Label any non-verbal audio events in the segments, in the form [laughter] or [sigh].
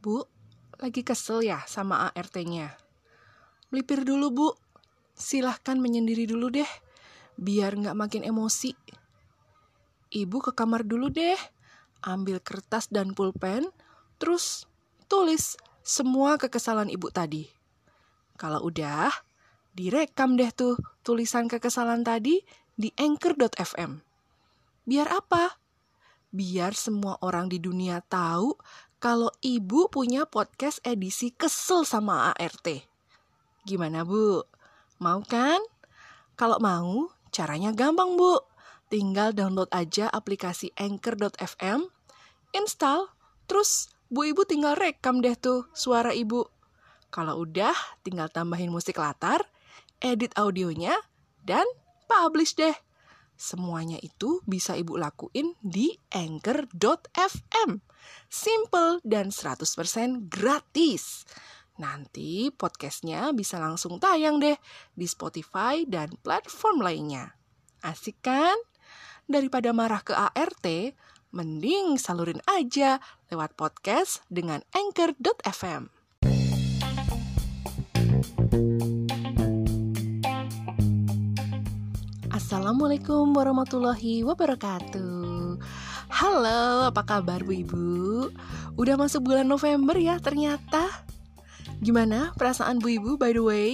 Bu, lagi kesel ya sama ART-nya? Melipir dulu, Bu. Silahkan menyendiri dulu deh, biar nggak makin emosi. Ibu ke kamar dulu deh, ambil kertas dan pulpen, terus tulis semua kekesalan ibu tadi. Kalau udah, direkam deh tuh tulisan kekesalan tadi di anchor.fm. Biar apa? Biar semua orang di dunia tahu kalau ibu punya podcast edisi kesel sama ART. Gimana bu? Mau kan? Kalau mau, caranya gampang bu. Tinggal download aja aplikasi anchor.fm, install, terus bu ibu tinggal rekam deh tuh suara ibu. Kalau udah, tinggal tambahin musik latar, edit audionya, dan publish deh. Semuanya itu bisa ibu lakuin di anchor.fm. Simple dan 100% gratis. Nanti podcastnya bisa langsung tayang deh di Spotify dan platform lainnya. Asik kan? Daripada marah ke ART, mending salurin aja lewat podcast dengan anchor.fm. Assalamualaikum warahmatullahi wabarakatuh Halo, apa kabar Bu Ibu? Udah masuk bulan November ya ternyata Gimana perasaan Bu Ibu by the way?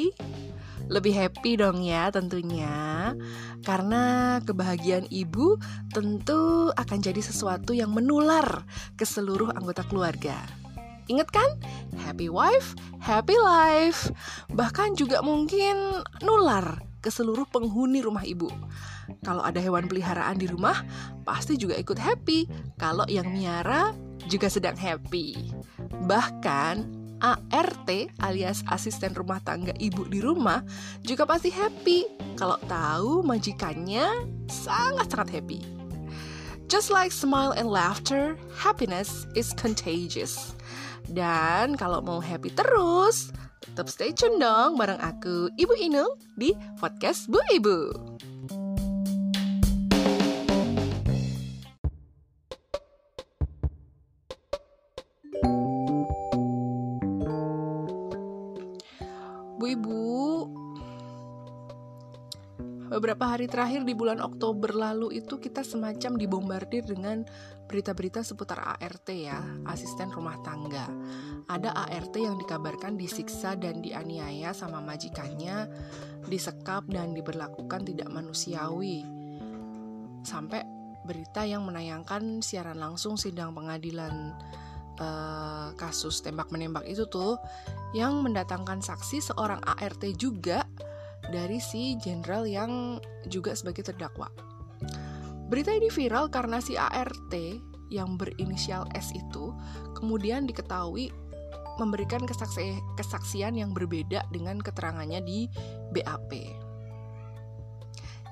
Lebih happy dong ya tentunya Karena kebahagiaan Ibu tentu akan jadi sesuatu yang menular ke seluruh anggota keluarga Ingat kan? Happy wife, happy life Bahkan juga mungkin nular ke seluruh penghuni rumah ibu. Kalau ada hewan peliharaan di rumah, pasti juga ikut happy. Kalau yang miara juga sedang happy. Bahkan ART alias asisten rumah tangga ibu di rumah juga pasti happy kalau tahu majikannya sangat-sangat happy. Just like smile and laughter, happiness is contagious. Dan kalau mau happy terus, Tetap stay tune dong bareng aku, Ibu Inul, di podcast Bu Ibu. Bu Ibu, beberapa hari terakhir di bulan Oktober lalu itu kita semacam dibombardir dengan berita-berita seputar ART ya, asisten rumah tangga. Ada ART yang dikabarkan disiksa dan dianiaya sama majikannya, disekap dan diberlakukan tidak manusiawi. Sampai berita yang menayangkan siaran langsung sidang pengadilan uh, kasus tembak menembak itu tuh yang mendatangkan saksi seorang ART juga dari si jenderal yang juga sebagai terdakwa. Berita ini viral karena si ART yang berinisial S itu kemudian diketahui memberikan kesaksi kesaksian yang berbeda dengan keterangannya di BAP.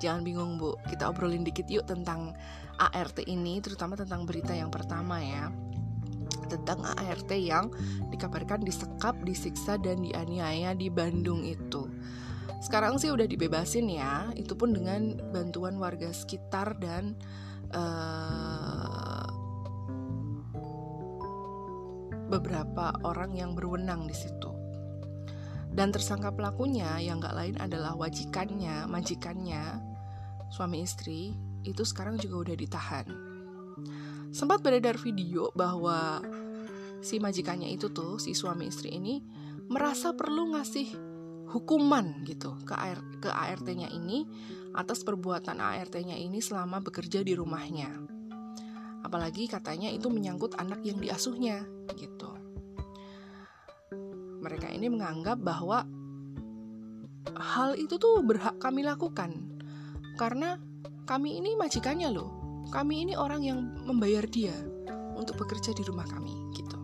Jangan bingung bu, kita obrolin dikit yuk tentang ART ini, terutama tentang berita yang pertama ya tentang ART yang dikabarkan disekap, disiksa, dan dianiaya di Bandung itu. Sekarang sih udah dibebasin ya, itu pun dengan bantuan warga sekitar dan uh, beberapa orang yang berwenang di situ. Dan tersangka pelakunya yang gak lain adalah wajikannya, majikannya, suami istri, itu sekarang juga udah ditahan. Sempat beredar video bahwa si majikannya itu tuh, si suami istri ini, merasa perlu ngasih hukuman gitu ke AR, ke ART-nya ini atas perbuatan ART-nya ini selama bekerja di rumahnya. Apalagi katanya itu menyangkut anak yang diasuhnya gitu. Mereka ini menganggap bahwa hal itu tuh berhak kami lakukan karena kami ini majikannya loh. Kami ini orang yang membayar dia untuk bekerja di rumah kami gitu.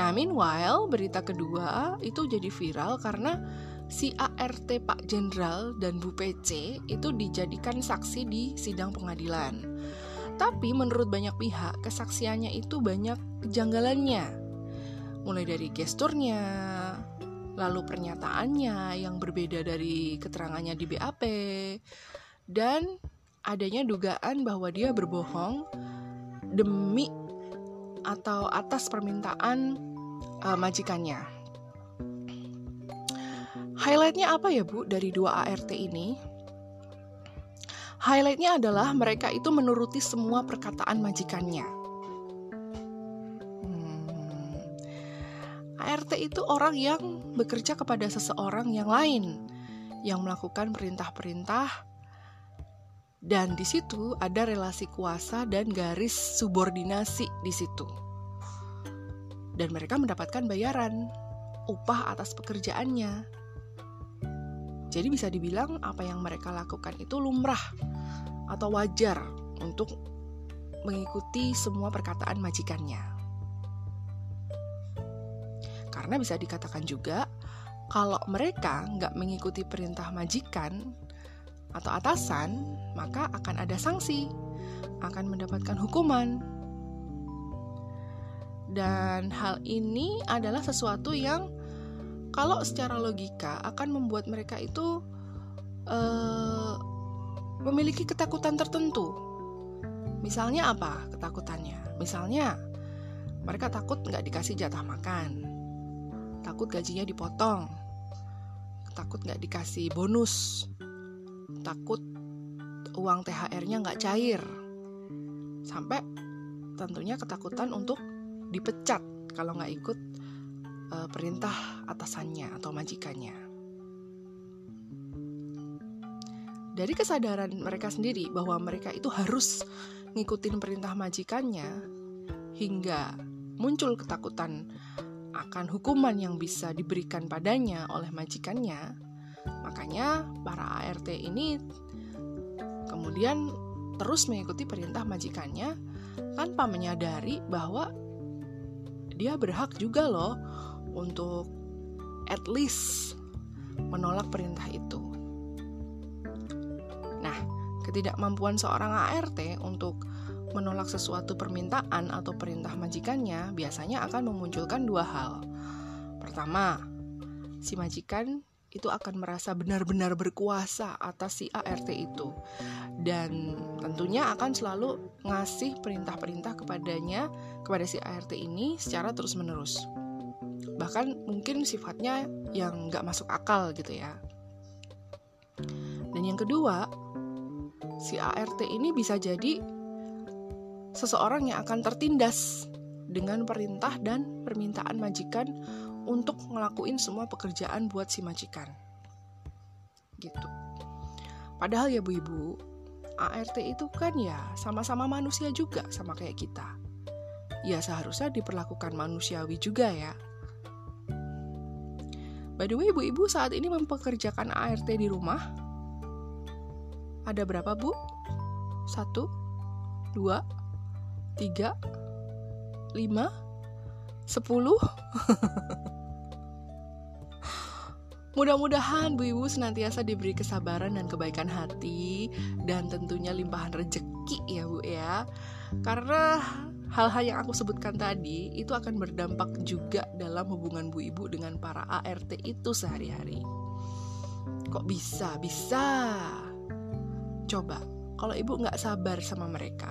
Nah, meanwhile, berita kedua itu jadi viral karena si ART Pak Jenderal dan Bu PC itu dijadikan saksi di sidang pengadilan. Tapi menurut banyak pihak, kesaksiannya itu banyak kejanggalannya. Mulai dari gesturnya, lalu pernyataannya yang berbeda dari keterangannya di BAP, dan adanya dugaan bahwa dia berbohong demi atau atas permintaan uh, majikannya. Highlightnya apa ya Bu dari dua ART ini? Highlightnya adalah mereka itu menuruti semua perkataan majikannya. Hmm. ART itu orang yang bekerja kepada seseorang yang lain, yang melakukan perintah-perintah, dan di situ ada relasi kuasa dan garis subordinasi di situ. Dan mereka mendapatkan bayaran upah atas pekerjaannya. Jadi bisa dibilang apa yang mereka lakukan itu lumrah atau wajar untuk mengikuti semua perkataan majikannya. Karena bisa dikatakan juga kalau mereka nggak mengikuti perintah majikan atau atasan, maka akan ada sanksi, akan mendapatkan hukuman. Dan hal ini adalah sesuatu yang kalau secara logika akan membuat mereka itu uh, memiliki ketakutan tertentu. Misalnya apa ketakutannya? Misalnya mereka takut nggak dikasih jatah makan, takut gajinya dipotong, takut nggak dikasih bonus, takut uang THR-nya nggak cair, sampai tentunya ketakutan untuk dipecat kalau nggak ikut uh, perintah atasannya atau majikannya. Dari kesadaran mereka sendiri bahwa mereka itu harus ngikutin perintah majikannya hingga muncul ketakutan akan hukuman yang bisa diberikan padanya oleh majikannya, makanya para ART ini kemudian terus mengikuti perintah majikannya tanpa menyadari bahwa dia berhak juga loh untuk at least menolak perintah itu. Nah, ketidakmampuan seorang ART untuk menolak sesuatu permintaan atau perintah majikannya biasanya akan memunculkan dua hal. Pertama, si majikan itu akan merasa benar-benar berkuasa atas si ART itu. Dan tentunya akan selalu ngasih perintah-perintah kepadanya kepada si ART ini secara terus-menerus. Bahkan mungkin sifatnya yang nggak masuk akal gitu ya. Dan yang kedua si ART ini bisa jadi seseorang yang akan tertindas dengan perintah dan permintaan majikan untuk ngelakuin semua pekerjaan buat si majikan gitu padahal ya bu ibu ART itu kan ya sama-sama manusia juga sama kayak kita ya seharusnya diperlakukan manusiawi juga ya By the way, ibu-ibu saat ini mempekerjakan ART di rumah. Ada berapa, Bu? Satu, dua, tiga, lima, sepuluh. Mudah-mudahan Bu Ibu senantiasa diberi kesabaran dan kebaikan hati dan tentunya limpahan rejeki ya Bu ya. Karena hal-hal yang aku sebutkan tadi itu akan berdampak juga dalam hubungan bu ibu dengan para ART itu sehari-hari. Kok bisa? Bisa. Coba, kalau ibu nggak sabar sama mereka,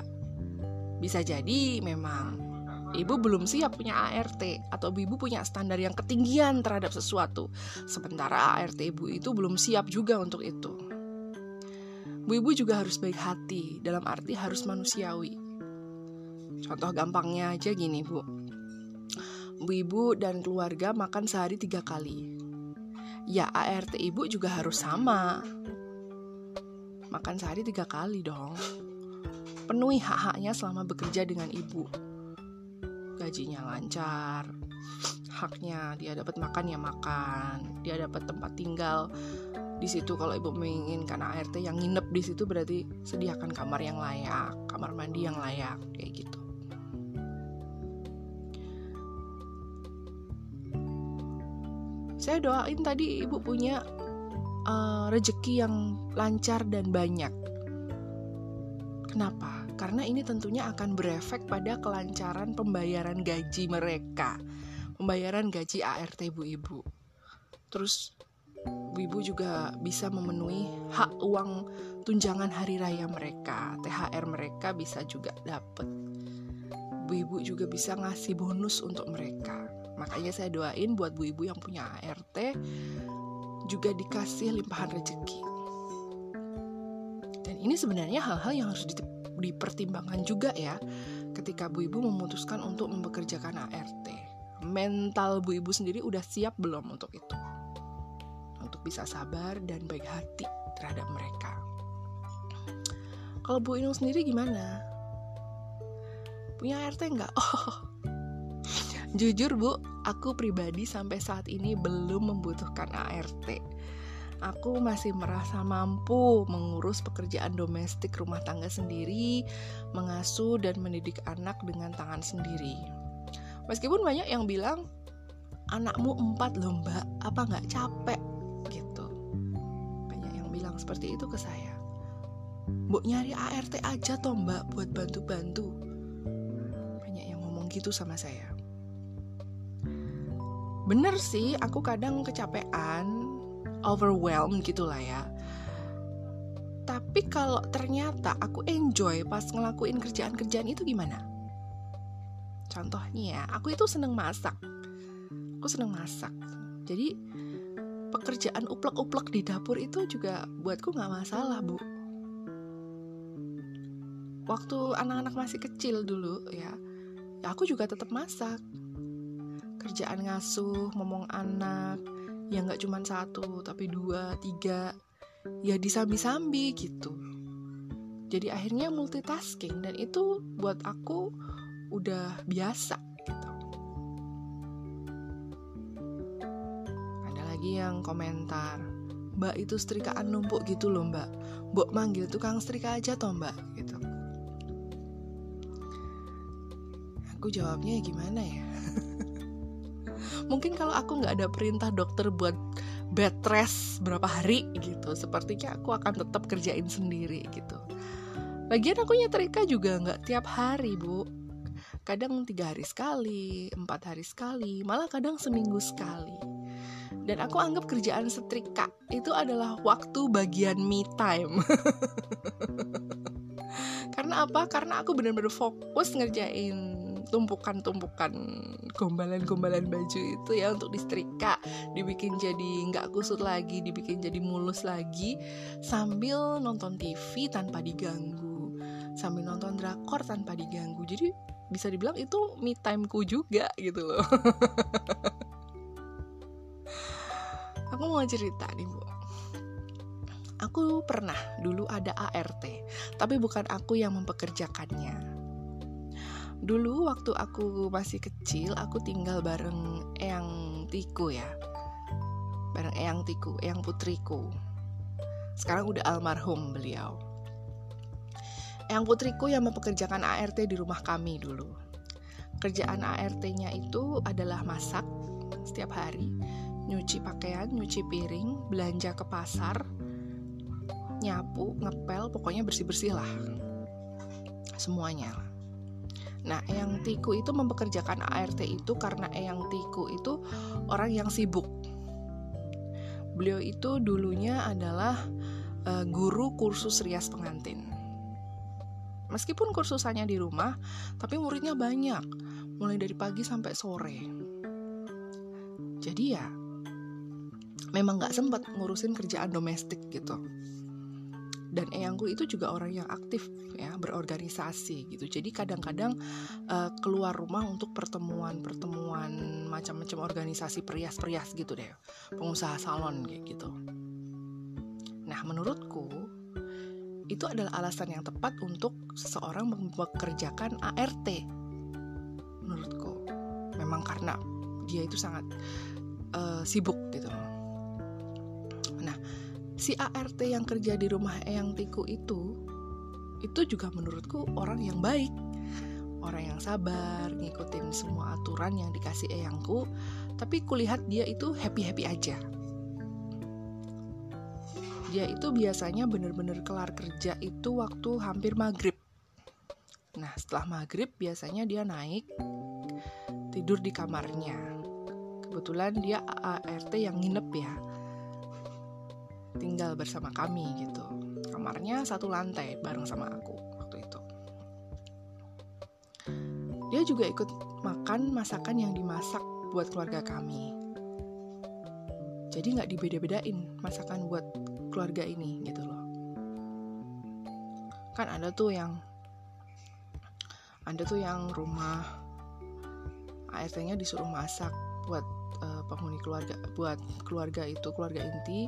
bisa jadi memang ibu belum siap punya ART atau ibu punya standar yang ketinggian terhadap sesuatu. Sementara ART ibu itu belum siap juga untuk itu. Bu ibu juga harus baik hati, dalam arti harus manusiawi. Contoh gampangnya aja gini bu. Bu ibu dan keluarga makan sehari tiga kali. Ya ART ibu juga harus sama. Makan sehari tiga kali dong. Penuhi hak-haknya selama bekerja dengan ibu Gajinya lancar Haknya dia dapat makan ya makan Dia dapat tempat tinggal di situ kalau ibu menginginkan ART yang nginep di situ berarti sediakan kamar yang layak, kamar mandi yang layak kayak gitu. saya doain tadi ibu punya uh, rejeki yang lancar dan banyak. Kenapa? Karena ini tentunya akan berefek pada kelancaran pembayaran gaji mereka, pembayaran gaji ART ibu-ibu. Terus ibu-ibu juga bisa memenuhi hak uang tunjangan hari raya mereka, THR mereka bisa juga dapat. Bu ibu juga bisa ngasih bonus untuk mereka. Makanya saya doain buat bu ibu yang punya ART juga dikasih limpahan rezeki. Dan ini sebenarnya hal-hal yang harus dipertimbangkan juga ya ketika bu ibu memutuskan untuk mempekerjakan ART. Mental bu ibu sendiri udah siap belum untuk itu? Untuk bisa sabar dan baik hati terhadap mereka. Kalau Bu Inung sendiri gimana? Punya ART nggak? [laughs] Oh, jujur Bu, aku pribadi sampai saat ini belum membutuhkan ART. Aku masih merasa mampu mengurus pekerjaan domestik rumah tangga sendiri, mengasuh dan mendidik anak dengan tangan sendiri. Meskipun banyak yang bilang, anakmu empat loh mbak, apa nggak capek? Gitu. Banyak yang bilang seperti itu ke saya. Mbok nyari ART aja toh mbak buat bantu-bantu. Banyak yang ngomong gitu sama saya. Bener sih, aku kadang kecapean, overwhelmed gitulah ya. Tapi kalau ternyata aku enjoy pas ngelakuin kerjaan-kerjaan itu gimana? Contohnya ya, aku itu seneng masak. Aku seneng masak. Jadi pekerjaan uplek-uplek di dapur itu juga buatku nggak masalah, Bu waktu anak-anak masih kecil dulu ya, ya aku juga tetap masak kerjaan ngasuh ngomong anak ya nggak cuma satu tapi dua tiga. Ya disambi-sambi gitu. Jadi akhirnya multitasking dan itu buat aku udah biasa gitu. Ada lagi yang komentar mbak itu setrikaan numpuk gitu loh mbak. Mbok manggil tukang setrika aja toh mbak gitu. Aku jawabnya gimana ya [laughs] mungkin kalau aku nggak ada perintah dokter buat bed rest berapa hari gitu sepertinya aku akan tetap kerjain sendiri gitu. Lagian aku nyetrika juga nggak tiap hari bu. Kadang tiga hari sekali empat hari sekali malah kadang seminggu sekali. Dan aku anggap kerjaan setrika itu adalah waktu bagian me time. [laughs] Karena apa? Karena aku benar-benar fokus ngerjain tumpukan-tumpukan gombalan-gombalan baju itu ya untuk disetrika dibikin jadi nggak kusut lagi dibikin jadi mulus lagi sambil nonton TV tanpa diganggu sambil nonton drakor tanpa diganggu. Jadi bisa dibilang itu me timeku juga gitu loh. [laughs] Aku mau cerita nih bu. Aku pernah dulu ada ART tapi bukan aku yang mempekerjakannya Dulu waktu aku masih kecil, aku tinggal bareng Eyang Tiku ya. Bareng Eyang Tiku, Eyang putriku. Sekarang udah almarhum beliau. Eyang putriku yang mempekerjakan ART di rumah kami dulu. Kerjaan ART-nya itu adalah masak setiap hari, nyuci pakaian, nyuci piring, belanja ke pasar, nyapu, ngepel, pokoknya bersih-bersih lah. Semuanya lah Nah, Eyang Tiku itu mempekerjakan ART itu karena Eyang Tiku itu orang yang sibuk. Beliau itu dulunya adalah uh, guru kursus rias pengantin. Meskipun kursusannya di rumah, tapi muridnya banyak, mulai dari pagi sampai sore. Jadi ya, memang nggak sempat ngurusin kerjaan domestik gitu dan eyangku itu juga orang yang aktif ya berorganisasi gitu. Jadi kadang-kadang uh, keluar rumah untuk pertemuan-pertemuan macam-macam organisasi perias-perias gitu deh. Pengusaha salon kayak gitu. Nah menurutku itu adalah alasan yang tepat untuk seseorang mempekerjakan ART menurutku. Memang karena dia itu sangat uh, sibuk gitu nah si ART yang kerja di rumah Eyang Tiku itu itu juga menurutku orang yang baik. Orang yang sabar ngikutin semua aturan yang dikasih Eyangku tapi kulihat dia itu happy-happy aja. Dia itu biasanya bener-bener kelar kerja itu waktu hampir maghrib. Nah setelah maghrib biasanya dia naik tidur di kamarnya. Kebetulan dia ART yang nginep ya tinggal bersama kami gitu. Kamarnya satu lantai bareng sama aku waktu itu. Dia juga ikut makan masakan yang dimasak buat keluarga kami. Jadi nggak dibeda-bedain masakan buat keluarga ini gitu loh. Kan ada tuh yang ada tuh yang rumah ART-nya disuruh masak buat uh, penghuni keluarga buat keluarga itu keluarga inti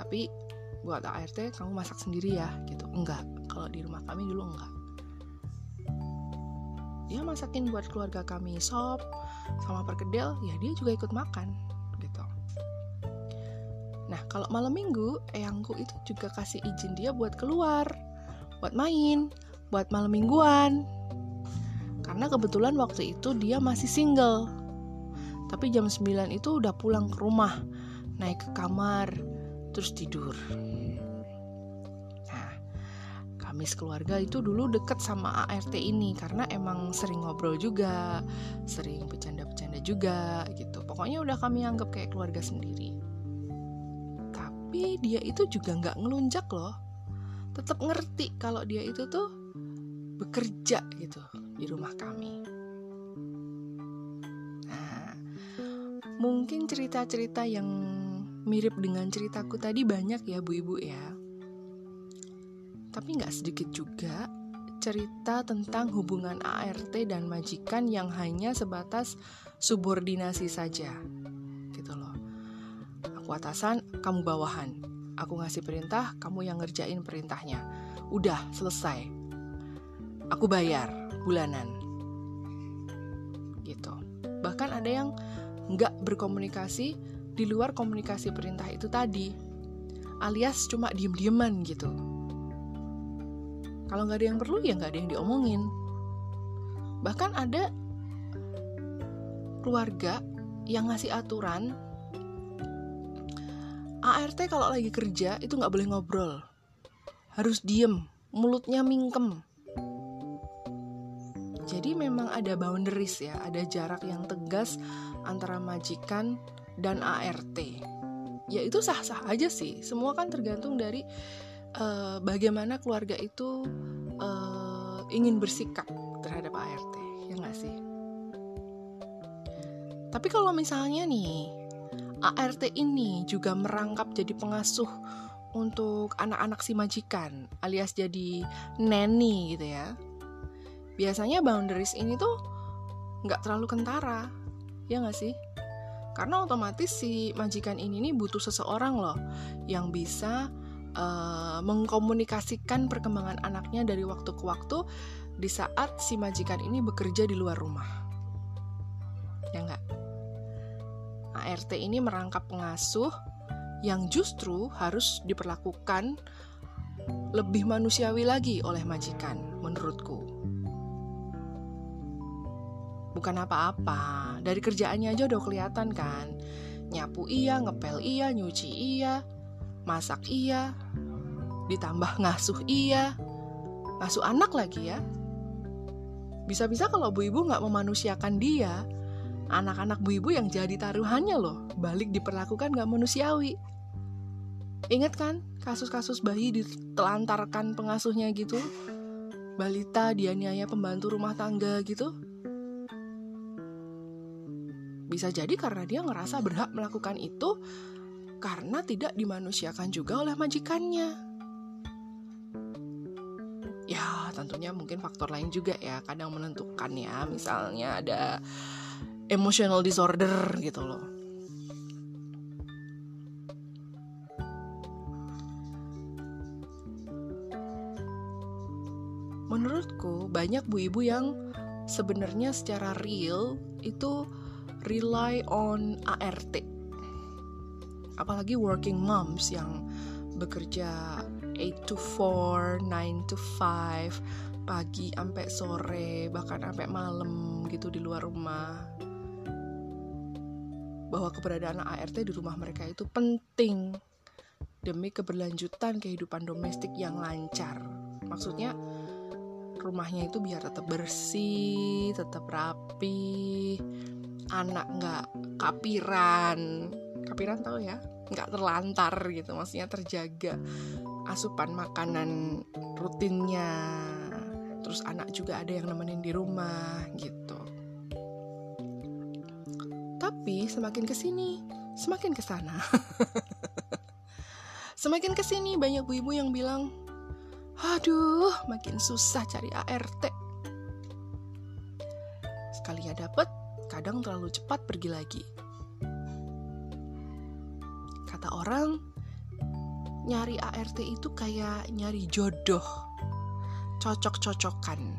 tapi buat ART kamu masak sendiri ya gitu. Enggak. Kalau di rumah kami dulu enggak. Dia masakin buat keluarga kami sop sama perkedel ya dia juga ikut makan gitu. Nah kalau malam minggu eyangku itu juga kasih izin dia buat keluar buat main buat malam mingguan. Karena kebetulan waktu itu dia masih single. Tapi jam 9 itu udah pulang ke rumah naik ke kamar terus tidur. Nah kami sekeluarga itu dulu deket sama ART ini karena emang sering ngobrol juga sering bercanda-bercanda juga gitu. Pokoknya udah kami anggap kayak keluarga sendiri. Tapi dia itu juga nggak ngelunjak loh. Tetap ngerti kalau dia itu tuh bekerja gitu di rumah kami. Nah, mungkin cerita-cerita yang mirip dengan ceritaku tadi banyak ya bu ibu ya. Tapi nggak sedikit juga cerita tentang hubungan ART dan majikan yang hanya sebatas subordinasi saja gitu loh. Aku atasan kamu bawahan. Aku ngasih perintah kamu yang ngerjain perintahnya. Udah selesai. Aku bayar bulanan. Gitu. Bahkan ada yang nggak berkomunikasi di luar komunikasi perintah itu tadi, alias cuma diem-dieman gitu. Kalau nggak ada yang perlu ya nggak ada yang diomongin. Bahkan ada keluarga yang ngasih aturan ART kalau lagi kerja itu nggak boleh ngobrol, harus diem, mulutnya mingkem. Jadi memang ada boundaries ya, ada jarak yang tegas antara majikan dan ART. Ya itu sah-sah aja sih. Semua kan tergantung dari uh, bagaimana keluarga itu uh, ingin bersikap terhadap ART, ya nggak sih? Tapi kalau misalnya nih ART ini juga merangkap jadi pengasuh untuk anak-anak si majikan alias jadi neni gitu ya. Biasanya boundaries ini tuh nggak terlalu kentara, ya nggak sih? Karena otomatis si majikan ini nih butuh seseorang loh yang bisa uh, mengkomunikasikan perkembangan anaknya dari waktu ke waktu di saat si majikan ini bekerja di luar rumah. Ya enggak? ART ini merangkap pengasuh yang justru harus diperlakukan lebih manusiawi lagi oleh majikan menurutku bukan apa-apa. Dari kerjaannya aja udah kelihatan kan. Nyapu iya, ngepel iya, nyuci iya, masak iya, ditambah ngasuh iya, ngasuh anak lagi ya. Bisa-bisa kalau bu ibu nggak memanusiakan dia, anak-anak bu ibu yang jadi taruhannya loh, balik diperlakukan nggak manusiawi. Ingat kan kasus-kasus bayi ditelantarkan pengasuhnya gitu? Balita dianiaya pembantu rumah tangga gitu? Bisa jadi karena dia ngerasa berhak melakukan itu karena tidak dimanusiakan juga oleh majikannya. Ya, tentunya mungkin faktor lain juga ya, kadang menentukan ya, misalnya ada emotional disorder gitu loh. Menurutku banyak bu ibu yang sebenarnya secara real itu rely on ART. Apalagi working moms yang bekerja 8 to 4, 9 to 5, pagi sampai sore, bahkan sampai malam gitu di luar rumah. Bahwa keberadaan ART di rumah mereka itu penting demi keberlanjutan kehidupan domestik yang lancar. Maksudnya rumahnya itu biar tetap bersih, tetap rapi, anak nggak kapiran. Kapiran tahu ya? Nggak terlantar gitu maksudnya terjaga asupan makanan rutinnya. Terus anak juga ada yang nemenin di rumah gitu. Tapi semakin ke sini semakin ke sana [laughs] semakin ke sini banyak ibu-ibu yang bilang aduh makin susah cari ART sekali ya dapet kadang terlalu cepat pergi lagi. Kata orang nyari ART itu kayak nyari jodoh. Cocok-cocokan.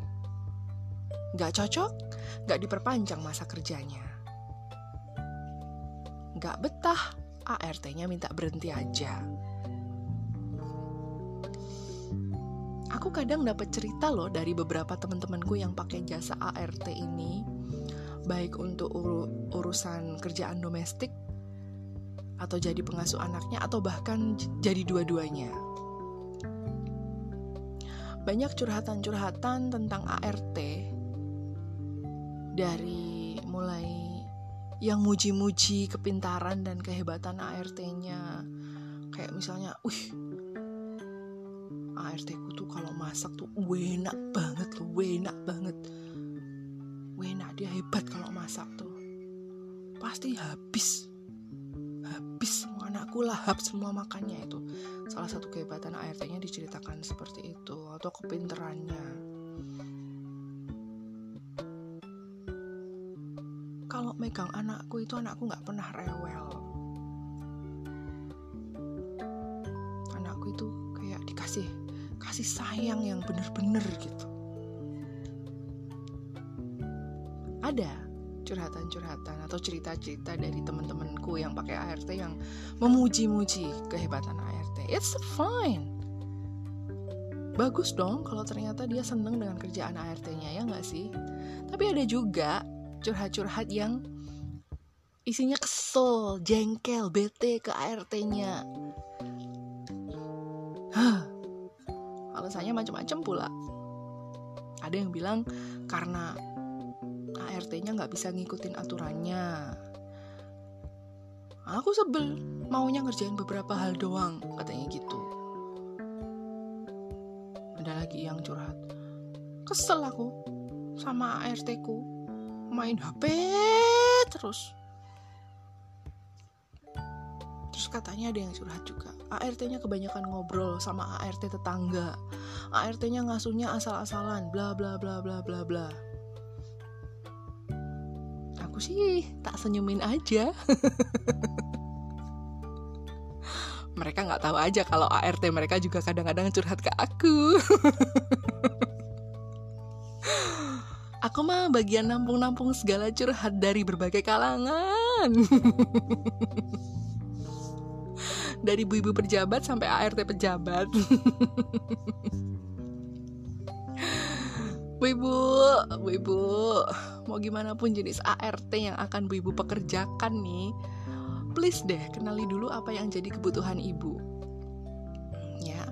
Gak cocok, gak diperpanjang masa kerjanya. Gak betah, ART-nya minta berhenti aja. Aku kadang dapat cerita loh dari beberapa teman-temanku yang pakai jasa ART ini baik untuk ur urusan kerjaan domestik atau jadi pengasuh anaknya atau bahkan jadi dua-duanya. Banyak curhatan-curhatan tentang ART dari mulai yang muji-muji kepintaran dan kehebatan ART-nya. Kayak misalnya, "Wih, ART ku tuh kalau masak tuh enak banget loh, enak banget." Wena dia hebat kalau masak tuh. Pasti habis. Habis semua anakku lahap semua makannya itu. Salah satu kehebatan ART-nya diceritakan seperti itu atau kepinterannya. Kalau megang anakku itu anakku nggak pernah rewel. Anakku itu kayak dikasih kasih sayang yang bener-bener gitu ada curhatan-curhatan atau cerita-cerita dari teman-temanku yang pakai ART yang memuji-muji kehebatan ART. It's fine. Bagus dong kalau ternyata dia seneng dengan kerjaan ART-nya ya nggak sih? Tapi ada juga curhat-curhat yang isinya kesel, jengkel, bete ke ART-nya. Hah, alasannya macam-macam pula. Ada yang bilang karena ART-nya nggak bisa ngikutin aturannya. Aku sebel, maunya ngerjain beberapa hal doang, katanya gitu. Ada lagi yang curhat. Kesel aku sama ART-ku, main HP terus. Terus katanya ada yang curhat juga. ART-nya kebanyakan ngobrol sama ART tetangga. ART-nya ngasuhnya asal-asalan, bla bla bla bla bla bla sih tak senyumin aja. [laughs] Mereka nggak tahu aja kalau ART mereka juga kadang-kadang curhat ke aku. [laughs] Aku mah bagian nampung-nampung segala curhat dari berbagai kalangan. [laughs] Dari ibu-ibu pejabat sampai ART pejabat. Bu Ibu, Bu Ibu, mau gimana pun jenis ART yang akan Bu Ibu pekerjakan nih, please deh kenali dulu apa yang jadi kebutuhan Ibu. Ya,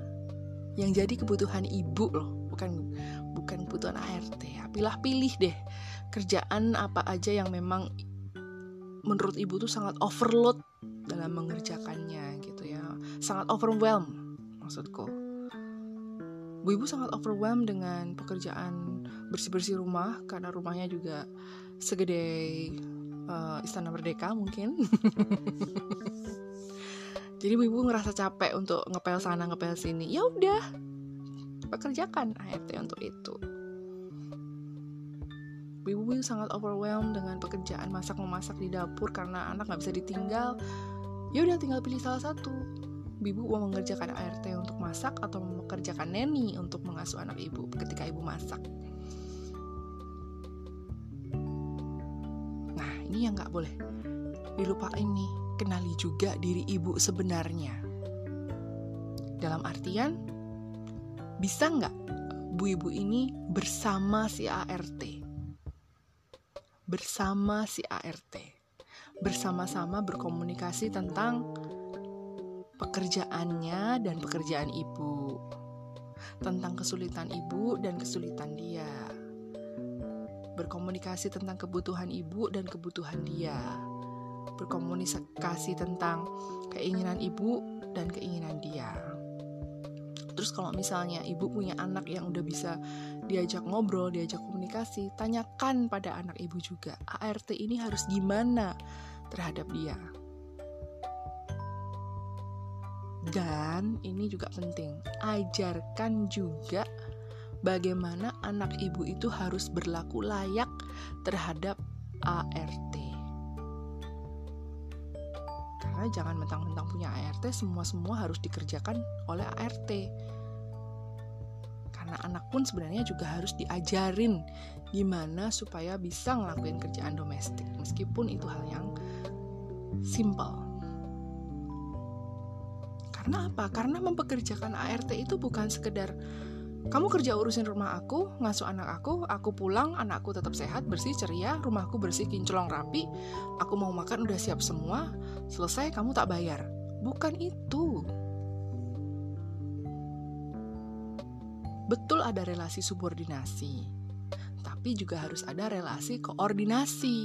yang jadi kebutuhan Ibu loh, bukan bukan kebutuhan ART ya. Pilih-pilih deh kerjaan apa aja yang memang menurut Ibu tuh sangat overload dalam mengerjakannya gitu ya. Sangat overwhelm maksudku. Bu Ibu sangat overwhelmed dengan pekerjaan bersih-bersih rumah karena rumahnya juga segede uh, Istana Merdeka mungkin. [laughs] Jadi ibu ngerasa capek untuk ngepel sana ngepel sini. Ya udah, pekerjakan ART untuk itu. Ibu sangat overwhelmed dengan pekerjaan masak memasak di dapur karena anak nggak bisa ditinggal. Ya udah tinggal pilih salah satu. Ibu mau mengerjakan ART untuk masak atau mengerjakan neni untuk mengasuh anak ibu ketika ibu masak. Ini yang nggak boleh dilupain nih. Kenali juga diri ibu sebenarnya. Dalam artian bisa nggak bu ibu ini bersama si ART bersama si ART bersama-sama berkomunikasi tentang pekerjaannya dan pekerjaan ibu. Tentang kesulitan ibu dan kesulitan dia berkomunikasi tentang kebutuhan ibu dan kebutuhan dia, berkomunikasi tentang keinginan ibu dan keinginan dia. Terus kalau misalnya ibu punya anak yang udah bisa diajak ngobrol, diajak komunikasi, tanyakan pada anak ibu juga, ART ini harus gimana terhadap dia. Dan ini juga penting, ajarkan juga bagaimana anak ibu itu harus berlaku layak terhadap ART. Karena jangan mentang-mentang punya ART, semua-semua harus dikerjakan oleh ART karena anak pun sebenarnya juga harus diajarin gimana supaya bisa ngelakuin kerjaan domestik meskipun itu hal yang simple karena apa? Karena mempekerjakan ART itu bukan sekedar kamu kerja urusin rumah aku, ngasuh anak aku, aku pulang, anakku tetap sehat, bersih, ceria, rumahku bersih, kinclong, rapi, aku mau makan udah siap semua, selesai kamu tak bayar. Bukan itu. Betul ada relasi subordinasi, tapi juga harus ada relasi koordinasi.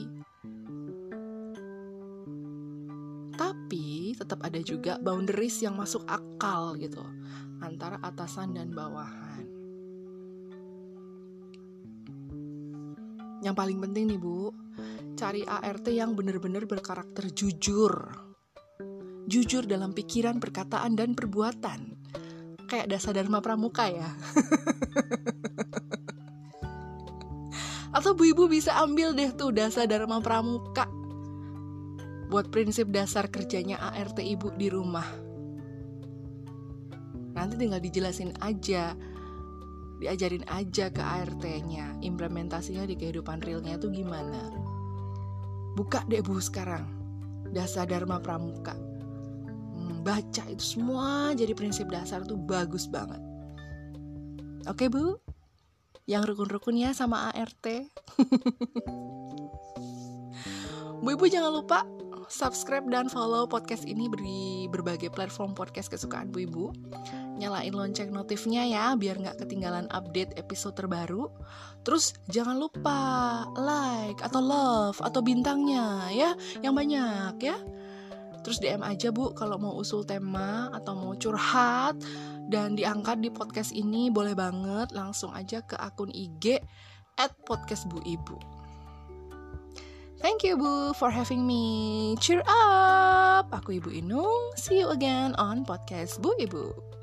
Tapi tetap ada juga boundaries yang masuk akal gitu antara atasan dan bawahan. Yang paling penting nih Bu, cari ART yang benar-benar berkarakter jujur. Jujur dalam pikiran, perkataan, dan perbuatan. Kayak dasa dharma pramuka ya. [laughs] Atau bu ibu bisa ambil deh tuh dasa dharma pramuka buat prinsip dasar kerjanya ART ibu di rumah. Nanti tinggal dijelasin aja diajarin aja ke ART-nya implementasinya di kehidupan realnya tuh gimana buka deh bu sekarang dasa dharma pramuka baca itu semua jadi prinsip dasar tuh bagus banget. Oke bu, yang rukun-rukunnya sama ART. [laughs] bu ibu jangan lupa subscribe dan follow podcast ini di berbagai platform podcast kesukaan bu ibu. Nyalain lonceng notifnya ya biar nggak ketinggalan update episode terbaru. Terus jangan lupa like atau love atau bintangnya ya yang banyak ya Terus DM aja Bu kalau mau usul tema atau mau curhat dan diangkat di podcast ini boleh banget langsung aja ke akun IG at podcast Bu Ibu. Thank you Bu for having me. Cheer up. Aku Ibu Inung. See you again on podcast Bu Ibu.